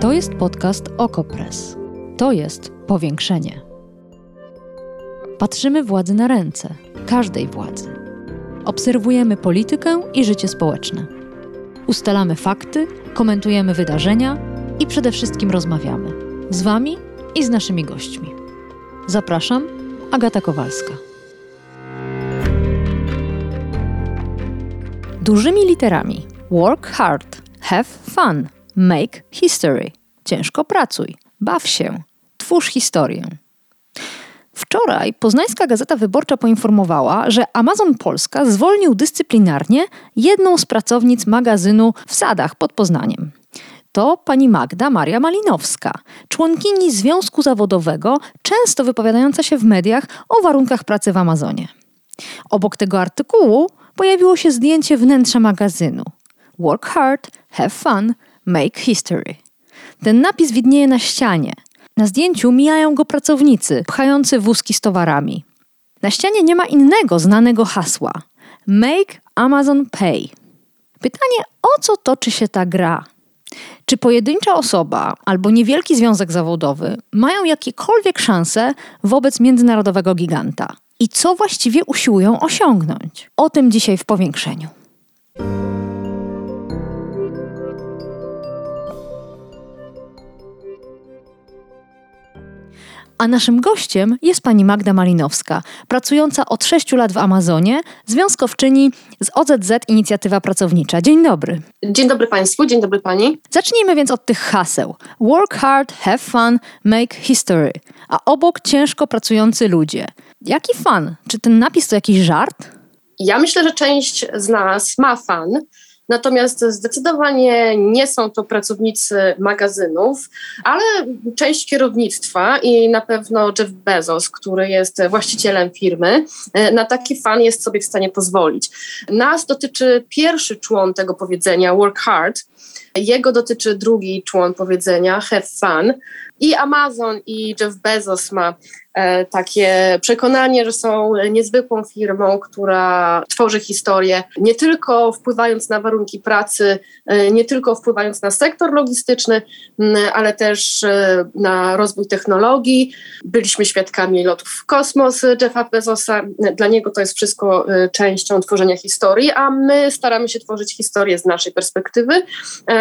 To jest podcast Okopres. To jest powiększenie. Patrzymy władzy na ręce, każdej władzy. Obserwujemy politykę i życie społeczne. Ustalamy fakty, komentujemy wydarzenia i przede wszystkim rozmawiamy z Wami i z naszymi gośćmi. Zapraszam, Agata Kowalska. Dużymi literami. Work hard, have fun, make history. Ciężko pracuj, baw się, twórz historię. Wczoraj Poznańska Gazeta Wyborcza poinformowała, że Amazon Polska zwolnił dyscyplinarnie jedną z pracownic magazynu w Sadach pod Poznaniem. To pani Magda Maria Malinowska, członkini Związku Zawodowego, często wypowiadająca się w mediach o warunkach pracy w Amazonie. Obok tego artykułu pojawiło się zdjęcie wnętrza magazynu. Work hard, have fun, make history. Ten napis widnieje na ścianie. Na zdjęciu mijają go pracownicy, pchający wózki z towarami. Na ścianie nie ma innego znanego hasła. Make Amazon Pay. Pytanie, o co toczy się ta gra? Czy pojedyncza osoba albo niewielki związek zawodowy mają jakiekolwiek szanse wobec międzynarodowego giganta? I co właściwie usiłują osiągnąć? O tym dzisiaj w powiększeniu. A naszym gościem jest pani Magda Malinowska, pracująca od 6 lat w Amazonie, związkowczyni z OZZ Inicjatywa Pracownicza. Dzień dobry. Dzień dobry Państwu, dzień dobry Pani. Zacznijmy więc od tych haseł. Work hard, have fun, make history. A obok ciężko pracujący ludzie. Jaki fan? Czy ten napis to jakiś żart? Ja myślę, że część z nas ma fan, Natomiast zdecydowanie nie są to pracownicy magazynów, ale część kierownictwa i na pewno Jeff Bezos, który jest właścicielem firmy, na taki fan jest sobie w stanie pozwolić. Nas dotyczy pierwszy człon tego powiedzenia, work hard. Jego dotyczy drugi człon powiedzenia, have fun. I Amazon i Jeff Bezos ma E, takie przekonanie, że są niezwykłą firmą, która tworzy historię, nie tylko wpływając na warunki pracy, e, nie tylko wpływając na sektor logistyczny, ale też e, na rozwój technologii. Byliśmy świadkami lotów w kosmos Jeffa Bezosa. Dla niego to jest wszystko częścią tworzenia historii, a my staramy się tworzyć historię z naszej perspektywy,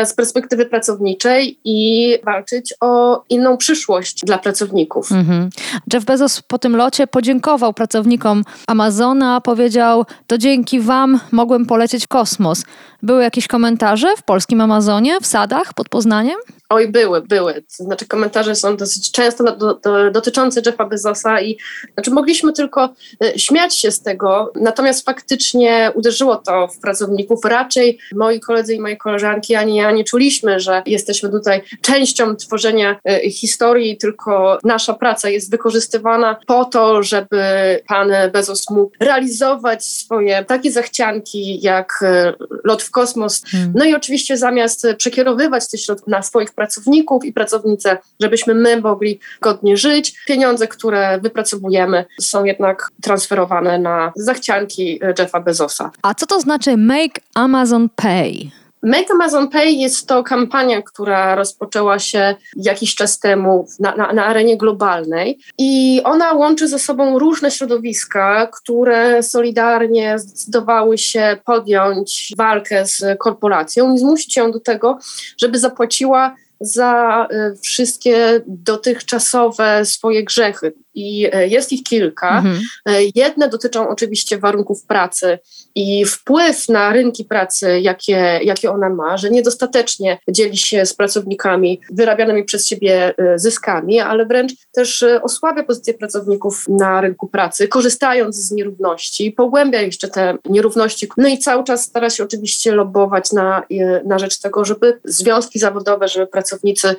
z perspektywy pracowniczej i walczyć o inną przyszłość dla pracowników. Mhm. Jeff Bezos po tym locie podziękował pracownikom Amazona, powiedział: To dzięki Wam mogłem polecieć w kosmos. Były jakieś komentarze w polskim Amazonie, w sadach pod Poznaniem? Oj, były, były. To znaczy komentarze są dosyć często do, do, dotyczące Jeffa Bezosa i znaczy mogliśmy tylko y, śmiać się z tego, natomiast faktycznie uderzyło to w pracowników. Raczej moi koledzy i moje koleżanki ani ja nie czuliśmy, że jesteśmy tutaj częścią tworzenia y, historii, tylko nasza praca jest wykorzystywana po to, żeby pan Bezos mógł realizować swoje takie zachcianki jak y, lot w kosmos. Hmm. No i oczywiście zamiast przekierowywać te środki na swoich pracowników i pracownice, żebyśmy my mogli godnie żyć. Pieniądze, które wypracowujemy, są jednak transferowane na zachcianki Jeffa Bezosa. A co to znaczy Make Amazon Pay? Make Amazon Pay jest to kampania, która rozpoczęła się jakiś czas temu na, na, na, arenie globalnej i ona łączy ze sobą różne środowiska, które solidarnie zdecydowały się podjąć walkę z korporacją i zmusić ją do tego, żeby zapłaciła za y, wszystkie dotychczasowe swoje grzechy i e, jest ich kilka. Mhm. E, jedne dotyczą oczywiście warunków pracy i wpływ na rynki pracy, jakie, jakie ona ma, że niedostatecznie dzieli się z pracownikami wyrabianymi przez siebie e, zyskami, ale wręcz też osłabia pozycję pracowników na rynku pracy, korzystając z nierówności, pogłębia jeszcze te nierówności. No i cały czas stara się oczywiście lobować na, na rzecz tego, żeby związki zawodowe, żeby pracownicy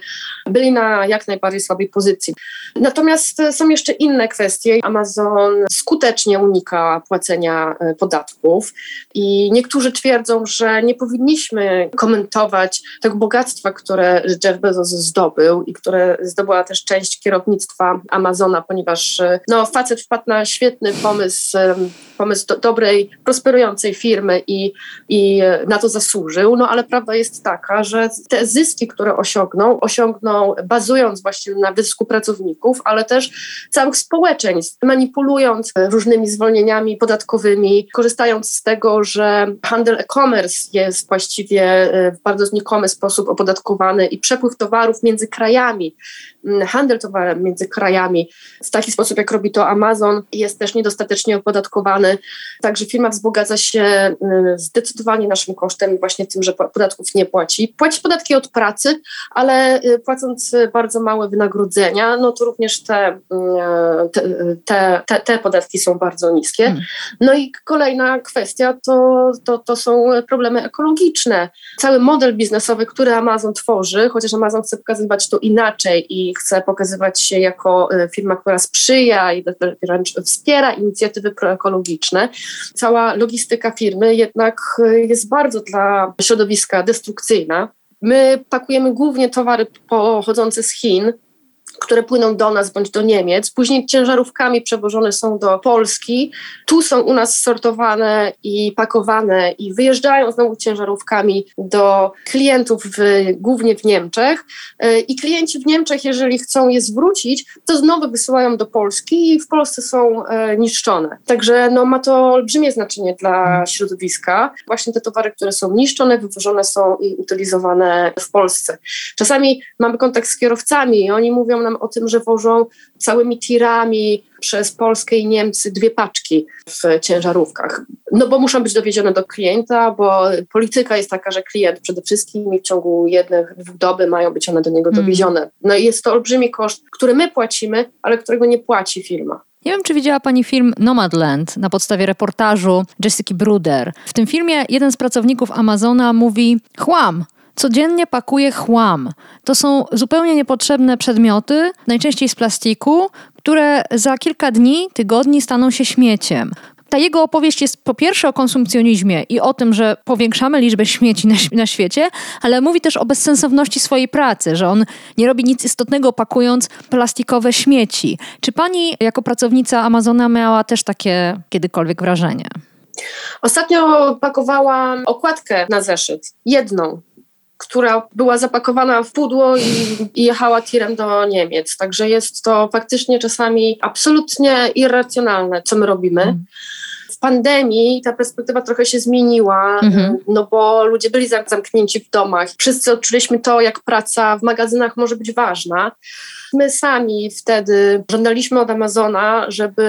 byli na jak najbardziej słabej pozycji. Natomiast są jeszcze jeszcze inne kwestie. Amazon skutecznie unika płacenia e, podatków i niektórzy twierdzą, że nie powinniśmy komentować tego bogactwa, które Jeff Bezos zdobył i które zdobyła też część kierownictwa Amazona, ponieważ e, no, facet wpadł na świetny pomysł pomysł do, dobrej, prosperującej firmy i, i na to zasłużył, no ale prawda jest taka, że te zyski, które osiągną, osiągną bazując właśnie na wysku pracowników, ale też całych społeczeństw, manipulując różnymi zwolnieniami podatkowymi, korzystając z tego, że handel e-commerce jest właściwie e, w bardzo znikomy sposób opodatkowany i przepływ towarów między krajami, handel towarem między krajami w taki sposób, jak robi to Amazon, jest też niedostatecznie opodatkowany. Także firma wzbogaca się zdecydowanie naszym kosztem, właśnie tym, że podatków nie płaci. Płaci podatki od pracy, ale y, płacąc bardzo małe wynagrodzenia, no to również te, te, te, te podatki są bardzo niskie. Hmm. No i kolejna kwestia to, to, to są problemy ekologiczne. Cały model biznesowy, który Amazon tworzy, chociaż Amazon chce pokazywać to inaczej i chce pokazywać się jako y, firma, która sprzyja i wręcz wspiera inicjatywy proekologiczne. Cała logistyka firmy jednak y, jest bardzo dla środowiska destrukcyjna. My pakujemy głównie towary pochodzące z Chin, które płyną do nas bądź do Niemiec. Później ciężarówkami przewożone są do Polski. Tu są u nas sortowane i pakowane i wyjeżdżają znowu ciężarówkami do klientów w, głównie w Niemczech. E, I klienci w Niemczech, jeżeli chcą je zwrócić, to znowu wysyłają do Polski i w Polsce są e, niszczone. Także no, ma to olbrzymie znaczenie dla środowiska. Właśnie te towary, które są niszczone, wywożone są i utylizowane w Polsce. Czasami mamy kontakt z kierowcami i oni mówią nam o tym, że wożą całymi tirami przez Polskę i Niemcy dwie paczki w ciężarówkach. No bo muszą być dowiezione do klienta, bo polityka jest taka, że klient przede wszystkim w ciągu jednych, dwóch doby mają być one do niego mm. dowiezione. No i jest to olbrzymi koszt, który my płacimy, ale którego nie płaci firma. Nie wiem, czy widziała Pani film Nomadland na podstawie reportażu Jessica Bruder. W tym filmie jeden z pracowników Amazona mówi: Chłam, codziennie pakuje chłam. To są zupełnie niepotrzebne przedmioty, najczęściej z plastiku, które za kilka dni, tygodni staną się śmieciem. Ta jego opowieść jest po pierwsze o konsumpcjonizmie i o tym, że powiększamy liczbę śmieci na, na, świecie, ale mówi też o bezsensowności swojej pracy, że on nie robi nic istotnego pakując plastikowe śmieci. Czy pani jako pracownica Amazona miała też takie kiedykolwiek wrażenie? Ostatnio pakowałam okładkę na zeszyt. Jedną która była zapakowana w pudło i, i, jechała tirem do Niemiec. Także jest to faktycznie czasami absolutnie irracjonalne, co my robimy. Mm. W pandemii ta perspektywa trochę się zmieniła, mm-hmm. no bo ludzie byli zamknięci w domach. Wszyscy odczuliśmy to, jak praca w magazynach może być ważna. My sami wtedy żądaliśmy od Amazona, żeby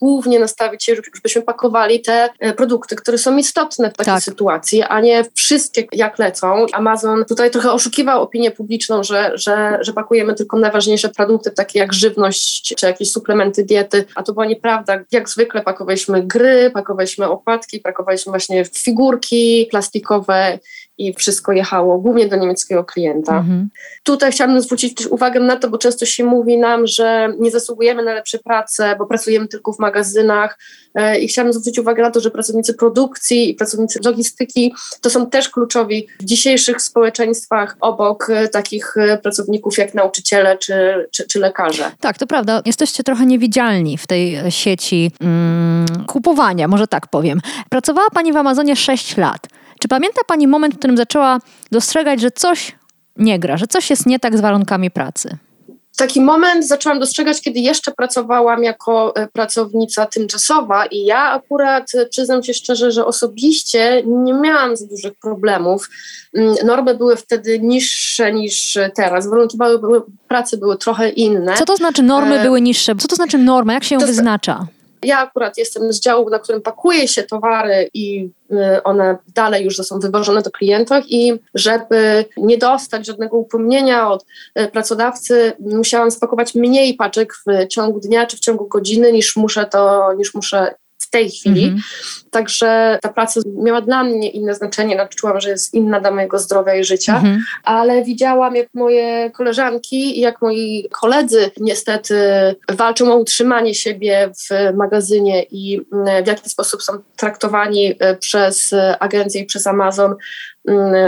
głównie nastawić się, żebyśmy pakowali te e, produkty, które są istotne w takiej tak. sytuacji, a nie wszystkie jak lecą. Amazon tutaj trochę oszukiwał opinię publiczną, że, że, że pakujemy tylko najważniejsze produkty, takie jak żywność czy jakieś suplementy diety, a to była nieprawda. Jak zwykle pakowaliśmy gry, pakowaliśmy okładki, pakowaliśmy właśnie figurki plastikowe i wszystko jechało głównie do niemieckiego klienta. Mhm. Tutaj chciałabym zwrócić uwagę na to, bo często się mówi nam, że nie zasługujemy na lepsze prace, bo pracujemy tylko w magazynach e, i chciałabym zwrócić uwagę na to, że pracownicy produkcji i pracownicy logistyki to są też kluczowi w dzisiejszych społeczeństwach obok e, takich e, pracowników jak nauczyciele czy, czy, czy lekarze. Tak, to prawda. Jesteście trochę niewidzialni w tej sieci mm, kupowania, może tak powiem. Pracowała Pani w Amazonie 6 lat. Czy pamięta Pani moment, w którym zaczęła dostrzegać, że coś nie gra, że coś jest nie tak z warunkami pracy? Taki moment zaczęłam dostrzegać, kiedy jeszcze pracowałam jako e, pracownica tymczasowa, i ja akurat e, przyznam się szczerze, że osobiście nie miałam za dużych problemów. Mm, normy były wtedy niższe niż teraz, warunki były, pracy były trochę inne. Co to znaczy normy e... były niższe? Co to znaczy norma? Jak się ją to wyznacza? Ja akurat jestem z działu, na którym pakuje się towary i y, one dalej już są wywożone do klientów i żeby nie dostać żadnego upomnienia od y, pracodawcy, musiałam spakować mniej paczek w ciągu dnia czy w ciągu godziny niż muszę to, niż muszę tej chwili. -hmm. Także ta praca miała dla mnie inne znaczenie, no, czułam, że jest inna dla mojego zdrowia i życia, -hmm. ale widziałam, jak moje koleżanki i jak moi koledzy niestety walczą o utrzymanie siebie w magazynie i w jaki sposób są traktowani e, przez agencję i przez Amazon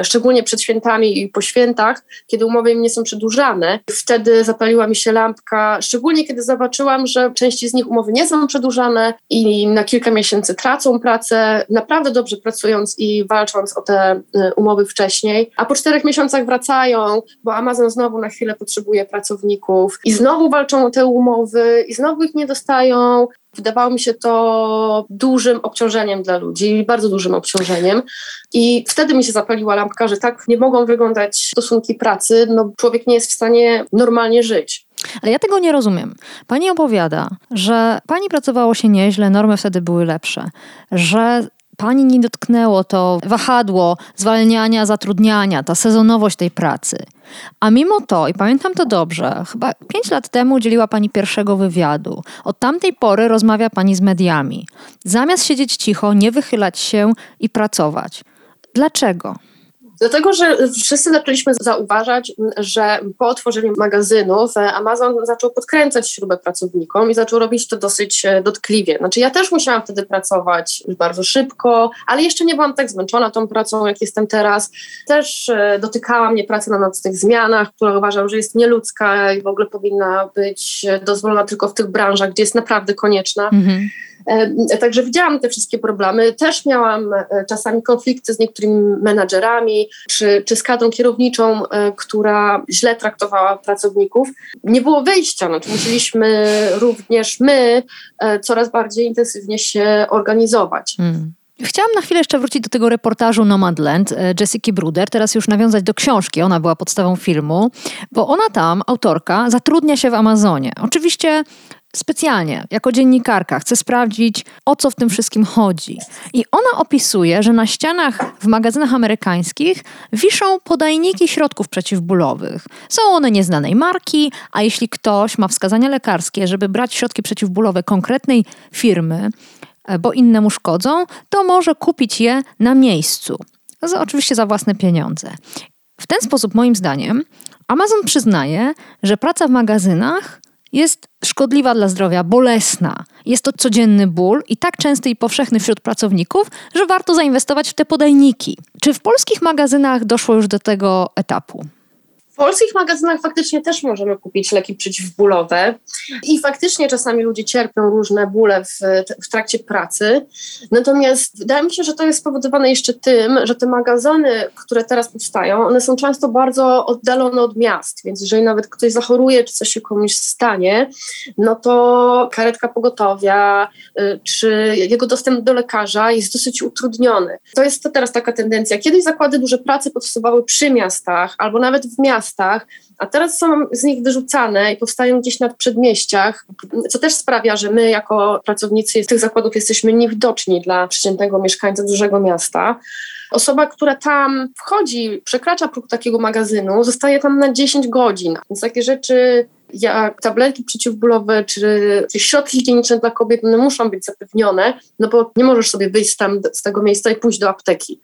szczególnie przed świętami i po świętach, kiedy umowy im nie są przedłużane. Wtedy zapaliła mi się lampka, szczególnie kiedy zobaczyłam, że części z nich umowy nie są przedłużane i na kilka kilka miesięcy tracą pracę, naprawdę dobrze pracując i walcząc o te y, umowy wcześniej, a po czterech miesiącach wracają, bo Amazon znowu na chwilę potrzebuje pracowników i znowu walczą o te umowy i znowu ich nie dostają. Wydawało mi się to dużym obciążeniem dla ludzi, bardzo dużym obciążeniem. I wtedy mi się zapaliła lampka, że tak nie mogą wyglądać stosunki pracy. No, człowiek nie jest w stanie normalnie żyć. Ale ja tego nie rozumiem. Pani opowiada, że pani pracowało się nieźle, normy wtedy były lepsze, że pani nie dotknęło to wahadło zwalniania, zatrudniania, ta sezonowość tej pracy. A mimo to, i pamiętam to dobrze, chyba pięć lat temu udzieliła pani pierwszego wywiadu. Od tamtej pory rozmawia pani z mediami. Zamiast siedzieć cicho, nie wychylać się i pracować. Dlaczego? Dlatego, że wszyscy zaczęliśmy zauważać, że po otworzeniu magazynów e, Amazon zaczął podkręcać śrubę pracownikom i zaczął robić to dosyć e, dotkliwie. Znaczy ja też musiałam wtedy pracować bardzo szybko, ale jeszcze nie byłam tak zmęczona tą pracą, jak jestem teraz. Też e, dotykała mnie praca na nocnych zmianach, która uważam, że jest nieludzka i w ogóle powinna być dozwolona tylko w tych branżach, gdzie jest naprawdę konieczna. Mhm. Także widziałam te wszystkie problemy. Też miałam e, czasami konflikty z niektórymi menadżerami czy, czy z kadrą kierowniczą, e, która źle traktowała pracowników. Nie było wyjścia. Znaczy musieliśmy również my e, coraz bardziej intensywnie się organizować. Hmm. Chciałam na chwilę jeszcze wrócić do tego reportażu Nomadland Jessica Bruder, teraz już nawiązać do książki, ona była podstawą filmu, bo ona tam, autorka, zatrudnia się w Amazonie. Oczywiście specjalnie, jako dziennikarka, chcę sprawdzić, o co w tym wszystkim chodzi. I ona opisuje, że na ścianach w magazynach amerykańskich wiszą podajniki środków przeciwbólowych. Są one nieznanej marki, a jeśli ktoś ma wskazania lekarskie, żeby brać środki przeciwbólowe konkretnej firmy, e, bo inne mu szkodzą, to może kupić je na miejscu. Za, oczywiście za własne pieniądze. W ten sposób, moim zdaniem, Amazon przyznaje, że praca w magazynach jest szkodliwa dla zdrowia, bolesna. Jest to codzienny ból i tak częsty i powszechny wśród pracowników, że warto zainwestować w te podajniki. Czy w polskich magazynach doszło już do tego etapu? W polskich magazynach faktycznie też możemy kupić leki przeciwbólowe i faktycznie czasami ludzie cierpią różne bóle w, w trakcie pracy. Natomiast wydaje mi się, że to jest spowodowane jeszcze tym, że te magazyny, które teraz powstają, one są często bardzo oddalone od miast, więc jeżeli nawet ktoś zachoruje, czy coś się komuś stanie, no to karetka pogotowia, y, czy jego dostęp do lekarza jest dosyć utrudniony. To jest to teraz taka tendencja. Kiedyś zakłady duże pracy powstawały przy miastach albo nawet w miastach, miastach, a teraz są z nich wyrzucane i powstają gdzieś nad przedmieściach, co też sprawia, że my jako pracownicy tych zakładów jesteśmy niewidoczni dla przeciętnego mieszkańca dużego miasta. Osoba, która tam wchodzi, przekracza próg takiego magazynu, zostaje tam na 10 godzin. Więc takie rzeczy jak tabletki przeciwbólowe czy, czy środki higieniczne dla kobiet, one muszą być zapewnione, no bo nie możesz sobie wyjść tam z tego miejsca i pójść do apteki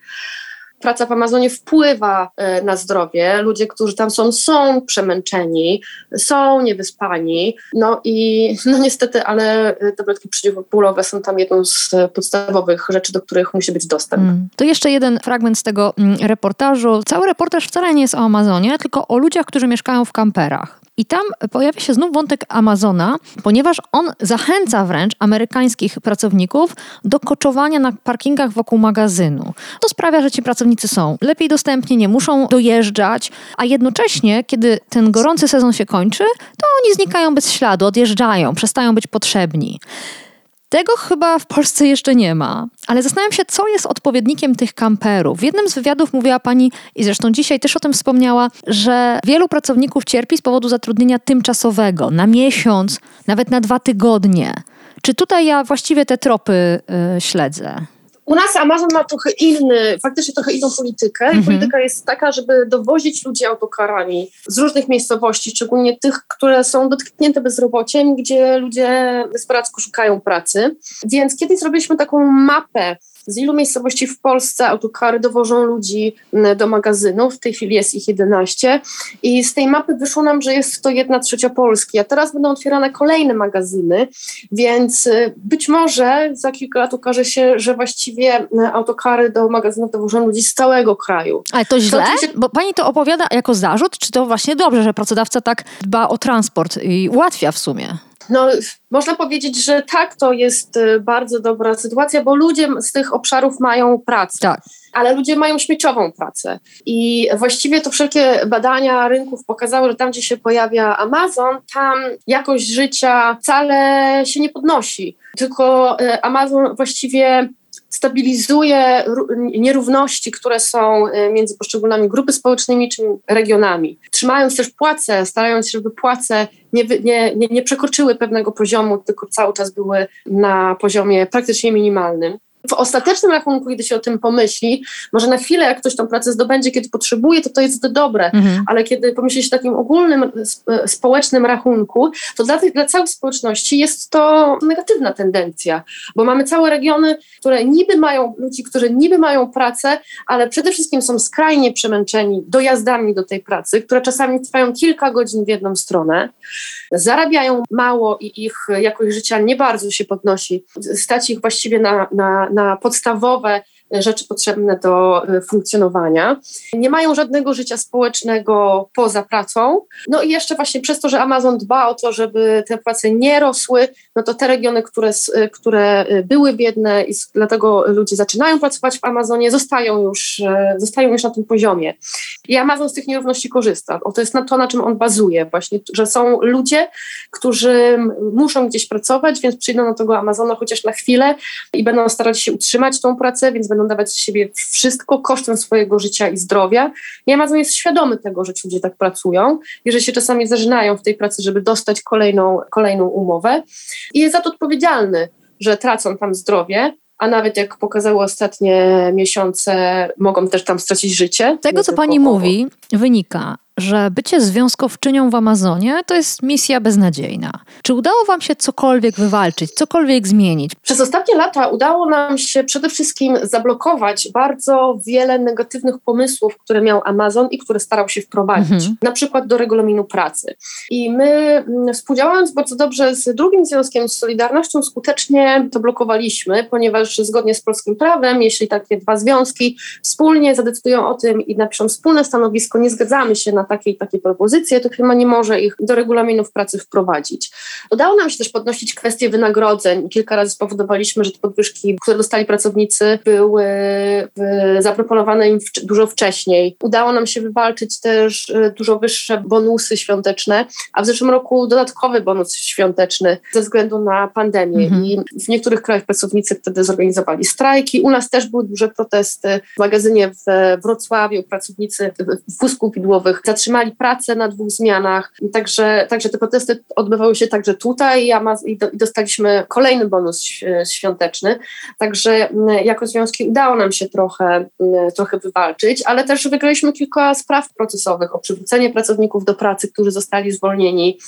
praca w Amazonie wpływa e, na zdrowie. Ludzie, którzy tam są, są przemęczeni, są niewyspani. No i no niestety, ale tabletki przeciwbólowe są tam jedną z podstawowych rzeczy, do których musi być dostęp. Mm. To jeszcze jeden fragment z tego mm, reportażu. Cały reportaż wcale nie jest o Amazonie, tylko o ludziach, którzy mieszkają w kamperach. I tam pojawia się znów wątek Amazona, ponieważ on zachęca wręcz amerykańskich pracowników do koczowania na parkingach wokół magazynu. To sprawia, że ci pracownicy są lepiej dostępni, nie muszą dojeżdżać, a jednocześnie, kiedy ten gorący sezon się kończy, to oni znikają bez śladu, odjeżdżają, przestają być potrzebni. Tego chyba w Polsce jeszcze nie ma, ale zastanawiam się, co jest odpowiednikiem tych kamperów. W jednym z wywiadów mówiła pani, i zresztą dzisiaj też o tym wspomniała, że wielu pracowników cierpi z powodu zatrudnienia tymczasowego, na miesiąc, nawet na dwa tygodnie. Czy tutaj ja właściwie te tropy yy, śledzę? U nas Amazon ma trochę inny, faktycznie trochę inną politykę. Mhm. Polityka jest taka, żeby dowozić ludzi autokarami z różnych miejscowości, szczególnie tych, które są dotknięte bezrobociem, gdzie ludzie desperacko szukają pracy. Więc kiedyś zrobiliśmy taką mapę z ilu miejscowości w Polsce autokary dowożą ludzi do magazynów. W tej chwili jest ich 11. I z tej mapy wyszło nam, że jest to jedna trzecia Polski. A teraz będą otwierane kolejne magazyny, więc y, być może za kilka lat okaże się, że właściwie y, autokary do magazynów dowożą ludzi z całego kraju. Ale to źle? To. Bo pani to opowiada jako zarzut, czy to właśnie dobrze, że pracodawca tak dba o transport i ułatwia w sumie? No, można powiedzieć, że tak, to jest y, bardzo dobra sytuacja, bo ludzie z tych obszarów mają pracę. Tak. Ale ludzie mają śmieciową pracę. I właściwie to wszelkie badania rynków pokazały, że tam, gdzie się pojawia Amazon, tam jakość życia wcale się nie podnosi. Tylko y, Amazon właściwie stabilizuje nierówności, które są y, między poszczególnymi grupy społecznymi czy regionami. Trzymając też płace, starając się, żeby płace nie, nie, nie, nie przekroczyły pewnego poziomu, tylko cały czas były na poziomie praktycznie minimalnym w ostatecznym rachunku, kiedy się o tym pomyśli, może na chwilę, jak ktoś tą pracę zdobędzie, kiedy potrzebuje, to to jest dobre, mhm. ale kiedy pomyśli się o takim ogólnym e, społecznym rachunku, to dla, tych, dla całej społeczności jest to negatywna tendencja, bo mamy całe regiony, które niby mają ludzi, którzy niby mają pracę, ale przede wszystkim są skrajnie przemęczeni dojazdami do tej pracy, które czasami trwają kilka godzin w jedną stronę, zarabiają mało i ich jakość życia nie bardzo się podnosi, stać ich właściwie na, na na podstawowe rzeczy potrzebne do e, funkcjonowania. Nie mają żadnego życia społecznego poza pracą. No i jeszcze właśnie przez to, że Amazon dba o to, żeby te płace nie rosły, no to te regiony, które, e, które e, były biedne i dlatego ludzie zaczynają pracować w Amazonie, zostają już, zostają już na tym poziomie. I Amazon z tych nierówności korzysta. O, to jest na to, na czym on bazuje właśnie, że są ludzie, którzy muszą gdzieś pracować, więc przyjdą do tego Amazona chociaż na chwilę i będą starać się utrzymać tą pracę, więc będą będą dawać z siebie wszystko kosztem swojego życia i zdrowia. I Amazon jest świadomy tego, że ci ludzie tak pracują i że się czasami zażynają w tej pracy, żeby dostać kolejną, kolejną umowę. I jest za to odpowiedzialny, że tracą tam zdrowie, a nawet jak pokazały ostatnie miesiące, mogą też tam stracić życie. Tego, co pani mówi, wynika, że bycie związkowczynią w Amazonie to jest misja beznadziejna. Czy udało Wam się cokolwiek wywalczyć, cokolwiek zmienić? Przez ostatnie lata udało nam się przede wszystkim zablokować bardzo wiele negatywnych pomysłów, które miał Amazon i które starał się wprowadzić, mhm. na przykład do regulaminu pracy. I my, mm, współdziałając bardzo dobrze z drugim związkiem, z Solidarnością, skutecznie to blokowaliśmy, ponieważ zgodnie z polskim prawem, jeśli takie dwa związki wspólnie zadecydują o tym i napiszą wspólne stanowisko, nie zgadzamy się na na takie i takie propozycje, to firma nie może ich do regulaminów pracy wprowadzić. Udało nam się też podnosić kwestie wynagrodzeń. Kilka razy spowodowaliśmy, że te podwyżki, które dostali pracownicy, były zaproponowane im dużo wcześniej. Udało nam się wywalczyć też e, dużo wyższe bonusy świąteczne, a w zeszłym roku dodatkowy bonus świąteczny ze względu na pandemię. Mhm. I w niektórych krajach pracownicy wtedy zorganizowali strajki. U nas też były duże protesty. W magazynie w Wrocławiu pracownicy wózków widłowych zatrzymali pracę na dwóch zmianach. Także, także te protesty odbywały się także tutaj i dostaliśmy kolejny bonus świąteczny. Także mm, jako związki udało nam się trochę, mm, trochę wywalczyć, ale też wygraliśmy kilka spraw procesowych o przywrócenie pracowników do pracy, którzy zostali zwolnieni,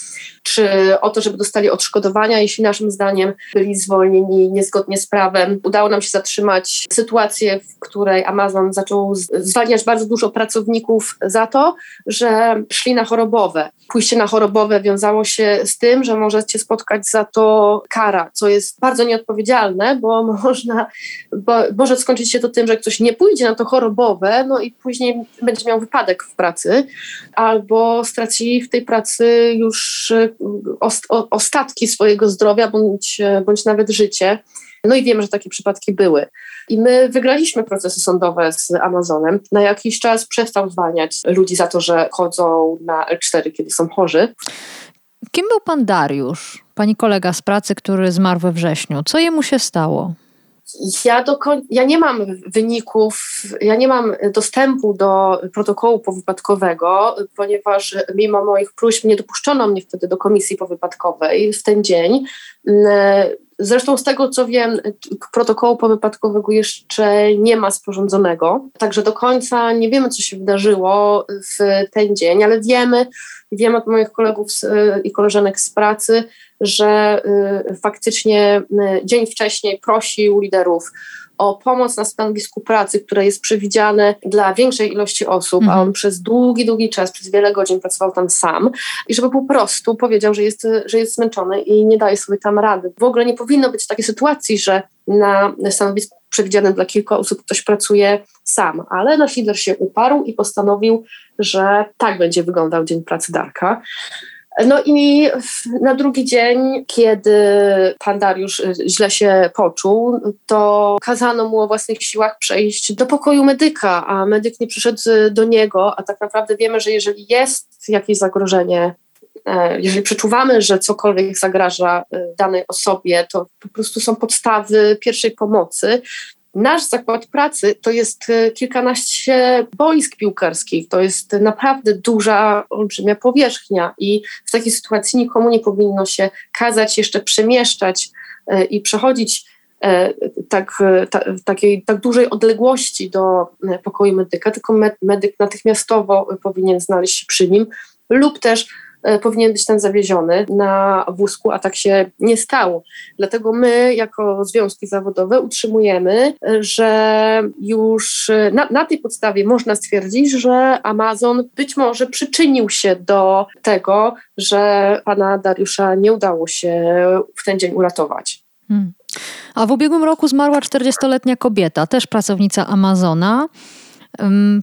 czy o to, żeby dostali odszkodowania, jeśli naszym zdaniem byli zwolnieni niezgodnie z prawem. Udało nam się zatrzymać sytuację, w której Amazon zaczął zwalniać bardzo dużo pracowników za to, że szli na chorobowe. Pójście na chorobowe wiązało się z tym, że możecie spotkać za to kara, co jest bardzo nieodpowiedzialne, bo można, bo może skończyć się to tym, że ktoś nie pójdzie na to chorobowe, no i później będzie miał wypadek w pracy, albo straci w tej pracy już e, ostatki swojego zdrowia bądź, e, bądź nawet życie. No i wiemy, że takie przypadki były. I my wygraliśmy procesy sądowe z Amazonem. Na jakiś czas przestał zwalniać ludzi za to, że chodzą na L4, kiedy są chorzy. Kim był pan Dariusz, pani kolega z pracy, który zmarł we wrześniu? Co jemu się stało? Ja, do ja nie mam wyników, ja nie mam dostępu do protokołu powypadkowego, ponieważ mimo moich próśb nie dopuszczono mnie wtedy do komisji powypadkowej w ten dzień. Zresztą z tego co wiem, protokołu powypadkowego jeszcze nie ma sporządzonego, także do końca nie wiemy, co się wydarzyło w ten dzień, ale wiemy, wiem od moich kolegów i koleżanek z pracy, że y, faktycznie y, dzień wcześniej prosił liderów o pomoc na stanowisku pracy, które jest przewidziane dla większej ilości osób, a on mhm. przez długi, długi czas, przez wiele godzin pracował tam sam i żeby po prostu powiedział, że jest, że jest zmęczony i nie daje sobie tam rady. W ogóle nie powinno być takiej sytuacji, że na stanowisku przewidzianym dla kilku osób ktoś pracuje sam, ale nasz lider się uparł i postanowił, że tak będzie wyglądał dzień pracy Darka. No i na drugi dzień, kiedy pan Dariusz y, źle się poczuł, to kazano mu o własnych siłach przejść do pokoju medyka, a medyk nie przyszedł do niego, a tak naprawdę wiemy, że jeżeli jest jakieś zagrożenie e, jeżeli przeczuwamy, że cokolwiek zagraża y, danej osobie, to po prostu są podstawy pierwszej pomocy. Nasz zakład pracy to jest e, kilkanaście boisk piłkarskich, to jest naprawdę duża, olbrzymia powierzchnia i w takiej sytuacji nikomu nie powinno się kazać jeszcze przemieszczać e, i przechodzić e, tak, ta, takiej tak dużej odległości do pokoju medyka, tylko medyk natychmiastowo powinien znaleźć się przy nim lub też powinien być ten zawieziony na wózku, a tak się nie stało. Dlatego my, jako związki zawodowe, utrzymujemy, że już na, na tej podstawie można stwierdzić, że Amazon być może przyczynił się do tego, że pana Dariusza nie udało się w ten dzień uratować. Hmm. A w ubiegłym roku zmarła 40-letnia kobieta, też pracownica Amazona.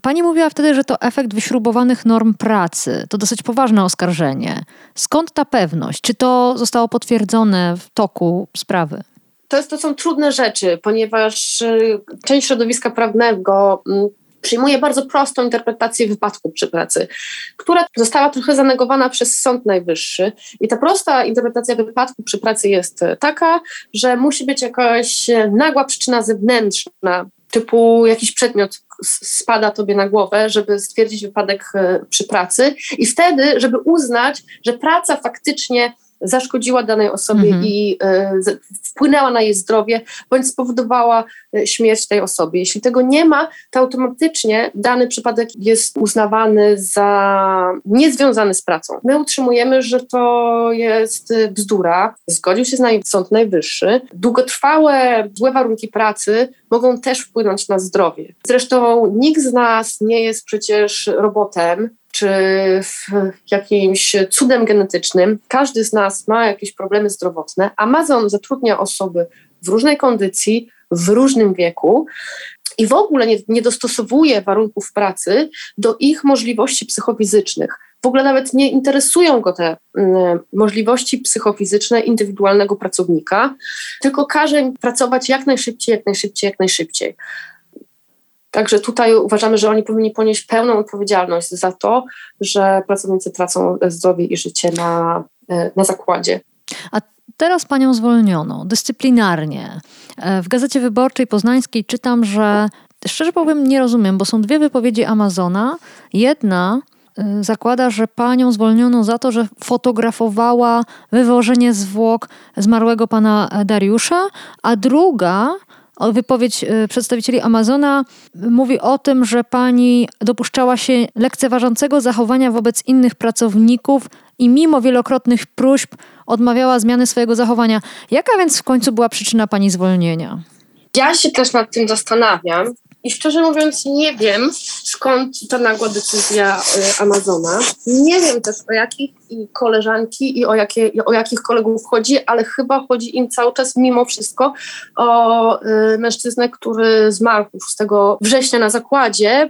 Pani mówiła wtedy, że to efekt wyśrubowanych norm pracy. To dosyć poważne oskarżenie. Skąd ta pewność? Czy to zostało potwierdzone w toku sprawy? To, jest, to są trudne rzeczy, ponieważ y, część środowiska prawnego mm, przyjmuje bardzo prostą interpretację wypadku przy pracy, która została trochę zanegowana przez Sąd Najwyższy. I ta prosta interpretacja wypadku przy pracy jest taka, że musi być jakaś nagła przyczyna zewnętrzna, typu jakiś przedmiot spada tobie na głowę, żeby stwierdzić wypadek e, przy pracy i wtedy, żeby uznać, że praca faktycznie zaszkodziła danej osobie mhm. i y, wpłynęła na jej zdrowie, bądź spowodowała y, śmierć tej osoby. Jeśli tego nie ma, to automatycznie dany przypadek jest uznawany za niezwiązany z pracą. My utrzymujemy, że to jest bzdura. Zgodził się z nami Sąd Najwyższy. Długotrwałe złe warunki pracy mogą też wpłynąć na zdrowie. Zresztą nikt z nas nie jest przecież robotem, czy jakimś cudem genetycznym. Każdy z nas ma jakieś problemy zdrowotne. Amazon zatrudnia osoby w różnej kondycji, w różnym wieku i w ogóle nie, nie dostosowuje warunków pracy do ich możliwości psychofizycznych. W ogóle nawet nie interesują go te mm, możliwości psychofizyczne indywidualnego pracownika, tylko każe im pracować jak najszybciej, jak najszybciej, jak najszybciej. Także tutaj uważamy, że oni powinni ponieść pełną odpowiedzialność za to, że pracownicy tracą zdrowie i życie na, e, na zakładzie. A teraz panią zwolniono dyscyplinarnie. E, w Gazecie Wyborczej Poznańskiej czytam, że szczerze powiem nie rozumiem, bo są dwie wypowiedzi Amazona. Jedna e, zakłada, że panią zwolniono za to, że fotografowała wywożenie zwłok zmarłego pana Dariusza, a druga wypowiedź y, przedstawicieli Amazona mówi o tym, że pani dopuszczała się lekceważącego zachowania wobec innych pracowników i mimo wielokrotnych próśb odmawiała zmiany swojego zachowania. Jaka więc w końcu była przyczyna pani zwolnienia? Ja się też nad tym zastanawiam. I szczerze mówiąc, nie wiem skąd ta nagła decyzja y, Amazona. Nie wiem też o jakich i koleżanki i o, jakie, o jakich kolegów chodzi, ale chyba chodzi im cały czas mimo wszystko o y, mężczyznę, który zmarł 6 września na zakładzie,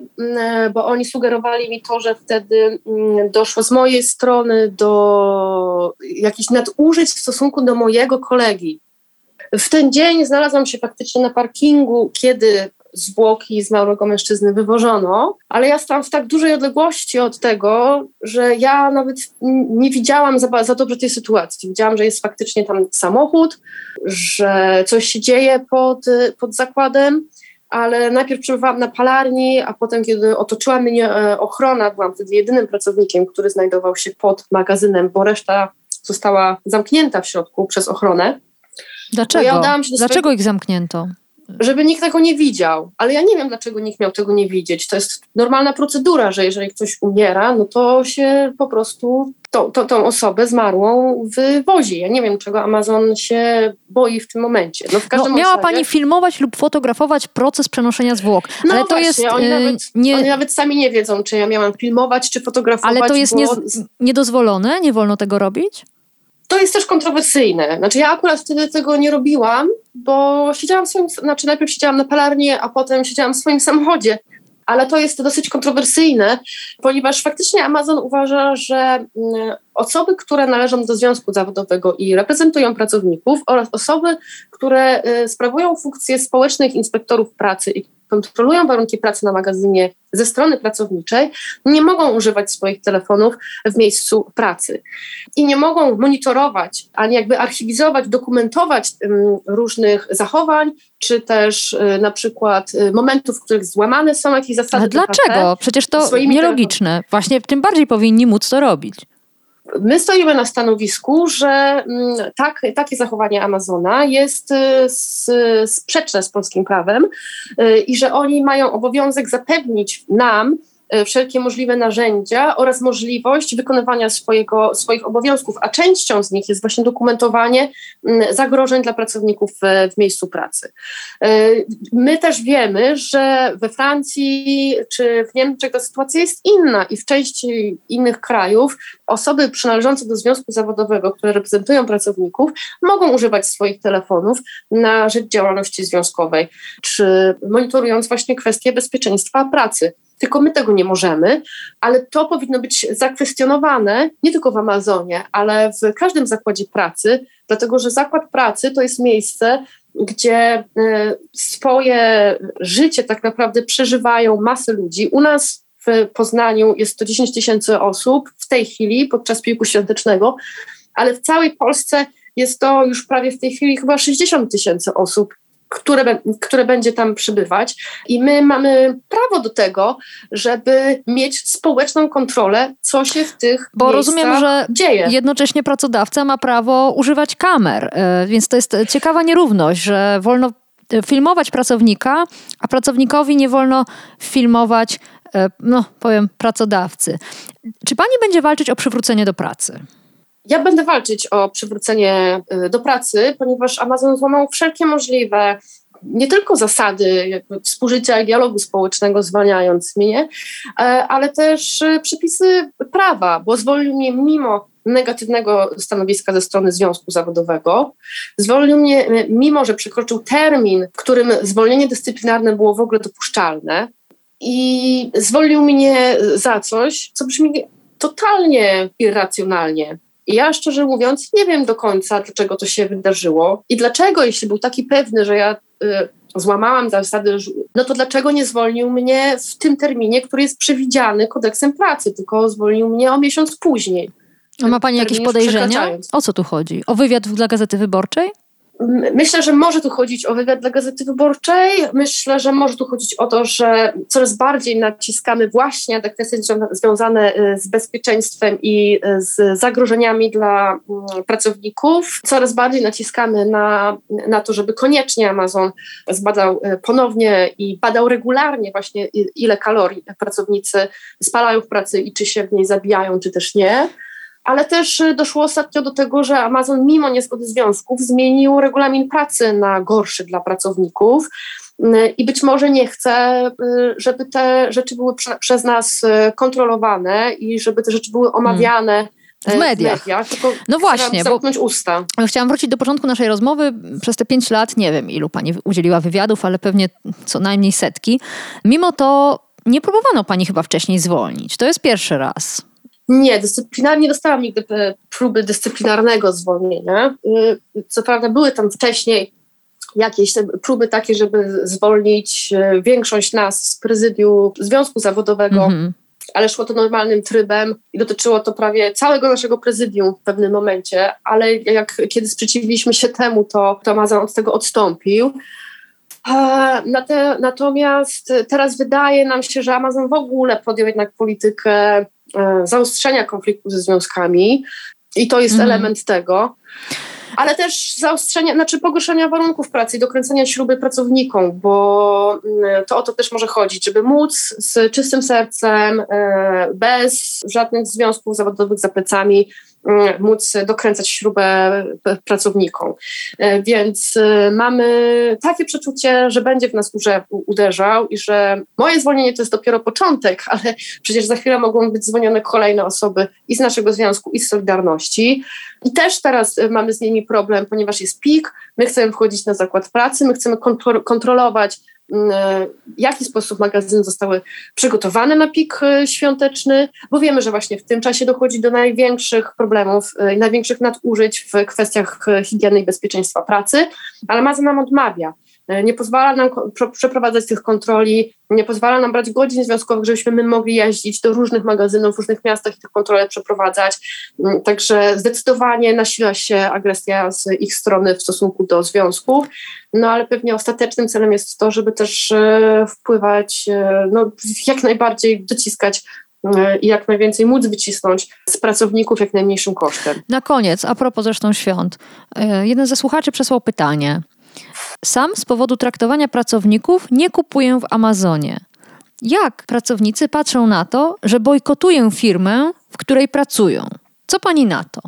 y, bo oni sugerowali mi to, że wtedy y, doszło z mojej strony do jakichś nadużyć w stosunku do mojego kolegi. W ten dzień znalazłam się faktycznie na parkingu, kiedy zwłoki zmarłego mężczyzny wywożono, ale ja stałam w tak dużej odległości od tego, że ja nawet nie widziałam za, za dobrze tej sytuacji. Widziałam, że jest faktycznie tam samochód, że coś się dzieje pod, pod zakładem, ale najpierw przebywałam na palarni, a potem, kiedy otoczyła mnie e, ochrona, byłam wtedy jedynym pracownikiem, który znajdował się pod magazynem, bo reszta została zamknięta w środku przez ochronę. Dlaczego? Ja Dlaczego ich zamknięto? Żeby nikt tego nie widział. Ale ja nie wiem, dlaczego nikt miał tego nie widzieć. To jest normalna procedura, że jeżeli ktoś umiera, no to się po prostu tą, tą, tą osobę zmarłą wywozi. Ja nie wiem, czego Amazon się boi w tym momencie. No, w każdym no, miała razie... pani filmować lub fotografować proces przenoszenia zwłok. No ale to właśnie, jest. Oni, y, nawet, nie... oni nawet sami nie wiedzą, czy ja miałam filmować, czy fotografować. Ale to jest bo... nie, niedozwolone? Nie wolno tego robić? To jest też kontrowersyjne. Znaczy ja akurat wtedy tego nie robiłam, bo siedziałam w swoim, znaczy najpierw siedziałam na palarni, a potem siedziałam w swoim samochodzie. ale to jest dosyć kontrowersyjne, ponieważ faktycznie Amazon uważa, że mm, osoby, które należą do związku zawodowego i reprezentują pracowników oraz osoby, które y, sprawują funkcje społecznych inspektorów pracy i kontrolują warunki pracy na magazynie ze strony pracowniczej, nie mogą używać swoich telefonów w miejscu pracy i nie mogą monitorować, ani jakby archiwizować, dokumentować um, różnych zachowań, czy też y, na przykład y, momentów, w których złamane są jakieś zasady. Ale dlaczego? Przecież to nielogiczne. Właśnie tym bardziej powinni móc to robić. My stoimy na stanowisku, że mm, tak, takie zachowanie Amazona jest y, sprzeczne z polskim prawem y, i że oni mają obowiązek zapewnić nam, wszelkie możliwe narzędzia oraz możliwość wykonywania swojego, swoich obowiązków, a częścią z nich jest właśnie dokumentowanie zagrożeń dla pracowników w, w miejscu pracy. E, my też wiemy, że we Francji czy w Niemczech ta sytuacja jest inna i w części innych krajów osoby przynależące do związku zawodowego, które reprezentują pracowników, mogą używać swoich telefonów na rzecz działalności związkowej, czy monitorując właśnie kwestie bezpieczeństwa pracy tylko my tego nie możemy, ale to powinno być zakwestionowane nie tylko w Amazonie, ale w każdym zakładzie pracy, dlatego że zakład pracy to jest miejsce, gdzie e, swoje życie tak naprawdę przeżywają masy ludzi. U nas w Poznaniu jest to 10 tysięcy osób w tej chwili podczas piłku świątecznego, ale w całej Polsce jest to już prawie w tej chwili chyba 60 tysięcy osób które, które będzie tam przybywać. I my mamy prawo do tego, żeby mieć społeczną kontrolę, co się w tych Bo rozumiem, że dzieje. jednocześnie pracodawca ma prawo używać kamer, e, więc to jest ciekawa nierówność, że wolno e, filmować pracownika, a pracownikowi nie wolno filmować, e, no powiem, pracodawcy. Czy pani będzie walczyć o przywrócenie do pracy? Ja będę walczyć o przywrócenie y, do pracy, ponieważ Amazon złamał wszelkie możliwe nie tylko zasady współżycia i dialogu społecznego, zwalniając mnie, e, ale też y, przepisy prawa, bo zwolnił mnie mimo negatywnego stanowiska ze strony związku zawodowego. Zwolnił mnie, y, mimo że przekroczył termin, w którym zwolnienie dyscyplinarne było w ogóle dopuszczalne. I zwolnił mnie za coś, co brzmi totalnie irracjonalnie. I ja szczerze mówiąc nie wiem do końca, dlaczego to się wydarzyło i dlaczego, jeśli był taki pewny, że ja y, złamałam zasady, no to dlaczego nie zwolnił mnie w tym terminie, który jest przewidziany kodeksem pracy, tylko zwolnił mnie o miesiąc później. A ma Pani jakieś podejrzenia? O co tu chodzi? O wywiad dla Gazety Wyborczej? Myślę, że może tu chodzić o wywiad dla Gazety Wyborczej. Myślę, że może tu chodzić o to, że coraz bardziej naciskamy właśnie te kwestie związane y, z bezpieczeństwem i y, z zagrożeniami dla mm, pracowników. Coraz bardziej naciskamy na, na to, żeby koniecznie Amazon zbadał y, ponownie i badał regularnie właśnie ile kalorii pracownicy spalają w pracy i czy się w niej zabijają, czy też nie ale też y, doszło ostatnio do tego, że Amazon mimo niezgody związków zmienił regulamin pracy na gorszy dla pracowników y, i być może nie chce, y, żeby te rzeczy były prze, przez nas kontrolowane i żeby te rzeczy były omawiane. Hmm w mediach. W mediach no właśnie, bo usta. chciałam wrócić do początku naszej rozmowy. Przez te pięć lat, nie wiem ilu pani udzieliła wywiadów, ale pewnie co najmniej setki. Mimo to nie próbowano pani chyba wcześniej zwolnić. To jest pierwszy raz. Nie, dyscyplinarnie dostałam nigdy e, próby dyscyplinarnego zwolnienia. E, co prawda były tam wcześniej jakieś próby takie, żeby zwolnić e, większość nas z prezydium Związku Zawodowego, mm-hmm. ale szło to normalnym trybem i dotyczyło to prawie całego naszego prezydium w pewnym momencie, ale jak kiedy sprzeciwiliśmy się temu, to, to od tego odstąpił. Natomiast teraz wydaje nam się, że Amazon w ogóle podjął jednak politykę E, zaostrzenia konfliktu ze związkami i to jest mhm. element tego. Ale też zaostrzenia, znaczy pogorszenia warunków pracy i dokręcenia śruby pracownikom, bo mm, to o to też może chodzić, żeby móc z czystym sercem, e, bez żadnych związków zawodowych za plecami, móc dokręcać śrubę pracownikom. E, więc e, mamy takie przeczucie, że będzie w nas uderzał i że moje zwolnienie to jest dopiero początek, ale przecież za chwilę mogą być zwolnione kolejne osoby i z naszego związku, i z Solidarności. I też teraz e, mamy z nimi problem, ponieważ jest pik, my chcemy wchodzić na zakład pracy, my chcemy kontrolować w jaki sposób magazyny zostały przygotowane na pik świąteczny, bo wiemy, że właśnie w tym czasie dochodzi do największych problemów i największych nadużyć w kwestiach higieny i bezpieczeństwa pracy, ale Amazon nam odmawia. E, nie pozwala nam przeprowadzać tych kontroli, nie pozwala nam brać godzin związkowych, żebyśmy my mogli jeździć do różnych magazynów w różnych miastach i te kontrole przeprowadzać. Mm, także zdecydowanie nasila się agresja z ich strony w stosunku do związków, no ale pewnie ostatecznym celem jest to, żeby też e, wpływać, e, no, jak najbardziej dociskać i jak najwięcej móc wycisnąć z pracowników jak najmniejszym kosztem. Na koniec, a propos zresztą świąt, jeden ze słuchaczy przesłał pytanie. Sam z powodu traktowania pracowników nie kupuję w Amazonie. Jak pracownicy patrzą na to, że bojkotuję firmę, w której pracują? Co pani na to?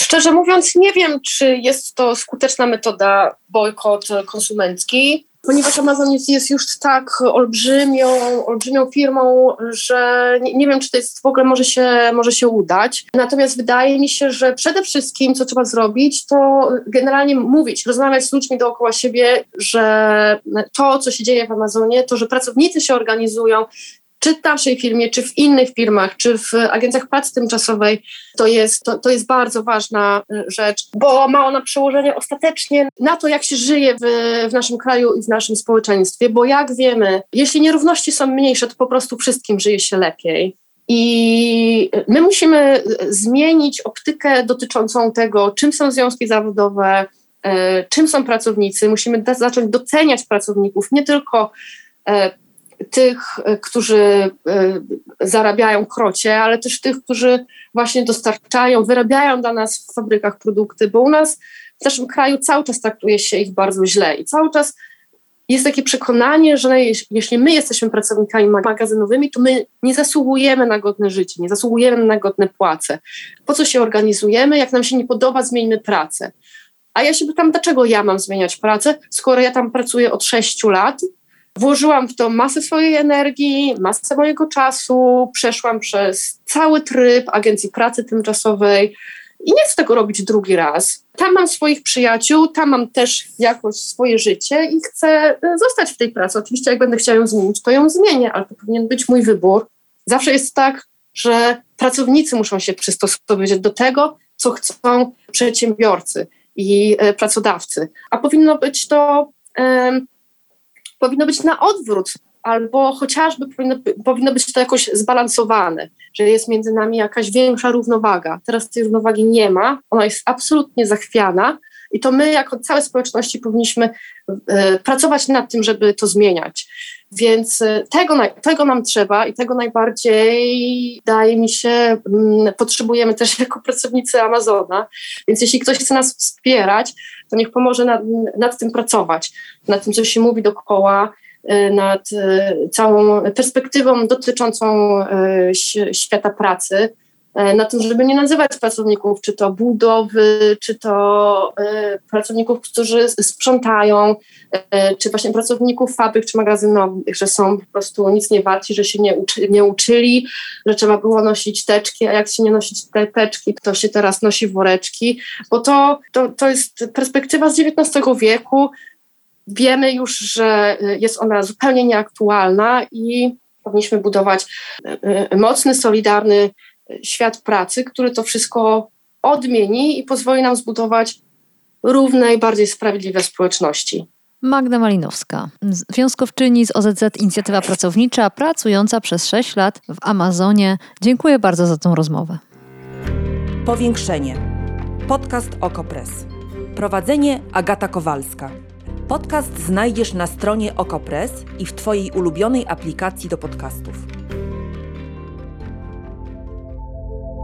Szczerze mówiąc, nie wiem, czy jest to skuteczna metoda bojkot konsumencki ponieważ Amazon jest, jest już tak olbrzymią, olbrzymią firmą, że nie, nie, wiem, czy to jest w ogóle może się, może się udać. Natomiast wydaje mi się, że przede wszystkim, co trzeba zrobić, to generalnie mówić, rozmawiać z ludźmi dookoła siebie, że to, co się dzieje w Amazonie, to, że pracownicy się organizują, czy w naszej firmie, czy w innych firmach, czy w agencjach pracy tymczasowej, to jest, to, to jest bardzo ważna y, rzecz, bo ma ona przełożenie ostatecznie na to, jak się żyje w, w naszym kraju i w naszym społeczeństwie, bo jak wiemy, jeśli nierówności są mniejsze, to po prostu wszystkim żyje się lepiej. I my musimy zmienić optykę dotyczącą tego, czym są związki zawodowe, y, czym są pracownicy. Musimy zacząć doceniać pracowników, nie tylko y, tych, e, którzy e, zarabiają krocie, ale też tych, którzy właśnie dostarczają, wyrabiają dla nas w fabrykach produkty, bo u nas w naszym kraju cały czas traktuje się ich bardzo źle i cały czas jest takie przekonanie, że jeśli my jesteśmy pracownikami magazynowymi, to my nie zasługujemy na godne życie, nie zasługujemy na godne płace. Po co się organizujemy? Jak nam się nie podoba, zmieńmy pracę. A ja się pytam, dlaczego ja mam zmieniać pracę, skoro ja tam pracuję od 6 lat Włożyłam w to masę swojej energii, masę mojego czasu, przeszłam przez cały tryb agencji pracy tymczasowej i nie chcę tego robić drugi raz. Tam mam swoich przyjaciół, tam mam też jakoś swoje życie i chcę e, zostać w tej pracy. Oczywiście, jak będę chciała ją zmienić, to ją zmienię, ale to powinien być mój wybór. Zawsze jest tak, że pracownicy muszą się przystosować do tego, co chcą przedsiębiorcy i e, pracodawcy, a powinno być to powinno być na odwrót, albo chociażby powinno, powinno być to jakoś zbalansowane, że jest między nami jakaś większa równowaga. Teraz tej równowagi nie ma, ona jest absolutnie zachwiana i to my, jako całe społeczności, powinniśmy y, pracować nad tym, żeby to zmieniać. Więc y, tego, tego nam trzeba i tego najbardziej, daje mi się, y, potrzebujemy też jako pracownicy Amazona. Więc jeśli ktoś chce nas wspierać, to niech pomoże nad, nad tym pracować, nad tym, co się mówi dookoła, y, nad całą perspektywą dotyczącą świata pracy, na tym, żeby nie nazywać pracowników, czy to budowy, czy to pracowników, którzy sprzątają, czy właśnie pracowników fabryk czy magazynowych, że są po prostu nic nie warci, że się nie, uczy, nie uczyli, że trzeba było nosić teczki, a jak się nie nosić te teczki, to się teraz nosi woreczki, bo to, to, to jest perspektywa z XIX wieku. Wiemy już, że jest ona zupełnie nieaktualna i powinniśmy budować e, e, mocny, solidarny świat pracy, który to wszystko odmieni i pozwoli nam zbudować równe i bardziej sprawiedliwe społeczności. Magda Malinowska, związkowczyni z OZZ Inicjatywa Pracownicza, pracująca przez 6 lat w Amazonie. Dziękuję bardzo za tą rozmowę. Powiększenie. Podcast Okopres. Prowadzenie Agata Kowalska. Podcast znajdziesz na stronie Okopres i w Twojej ulubionej aplikacji do podcastów.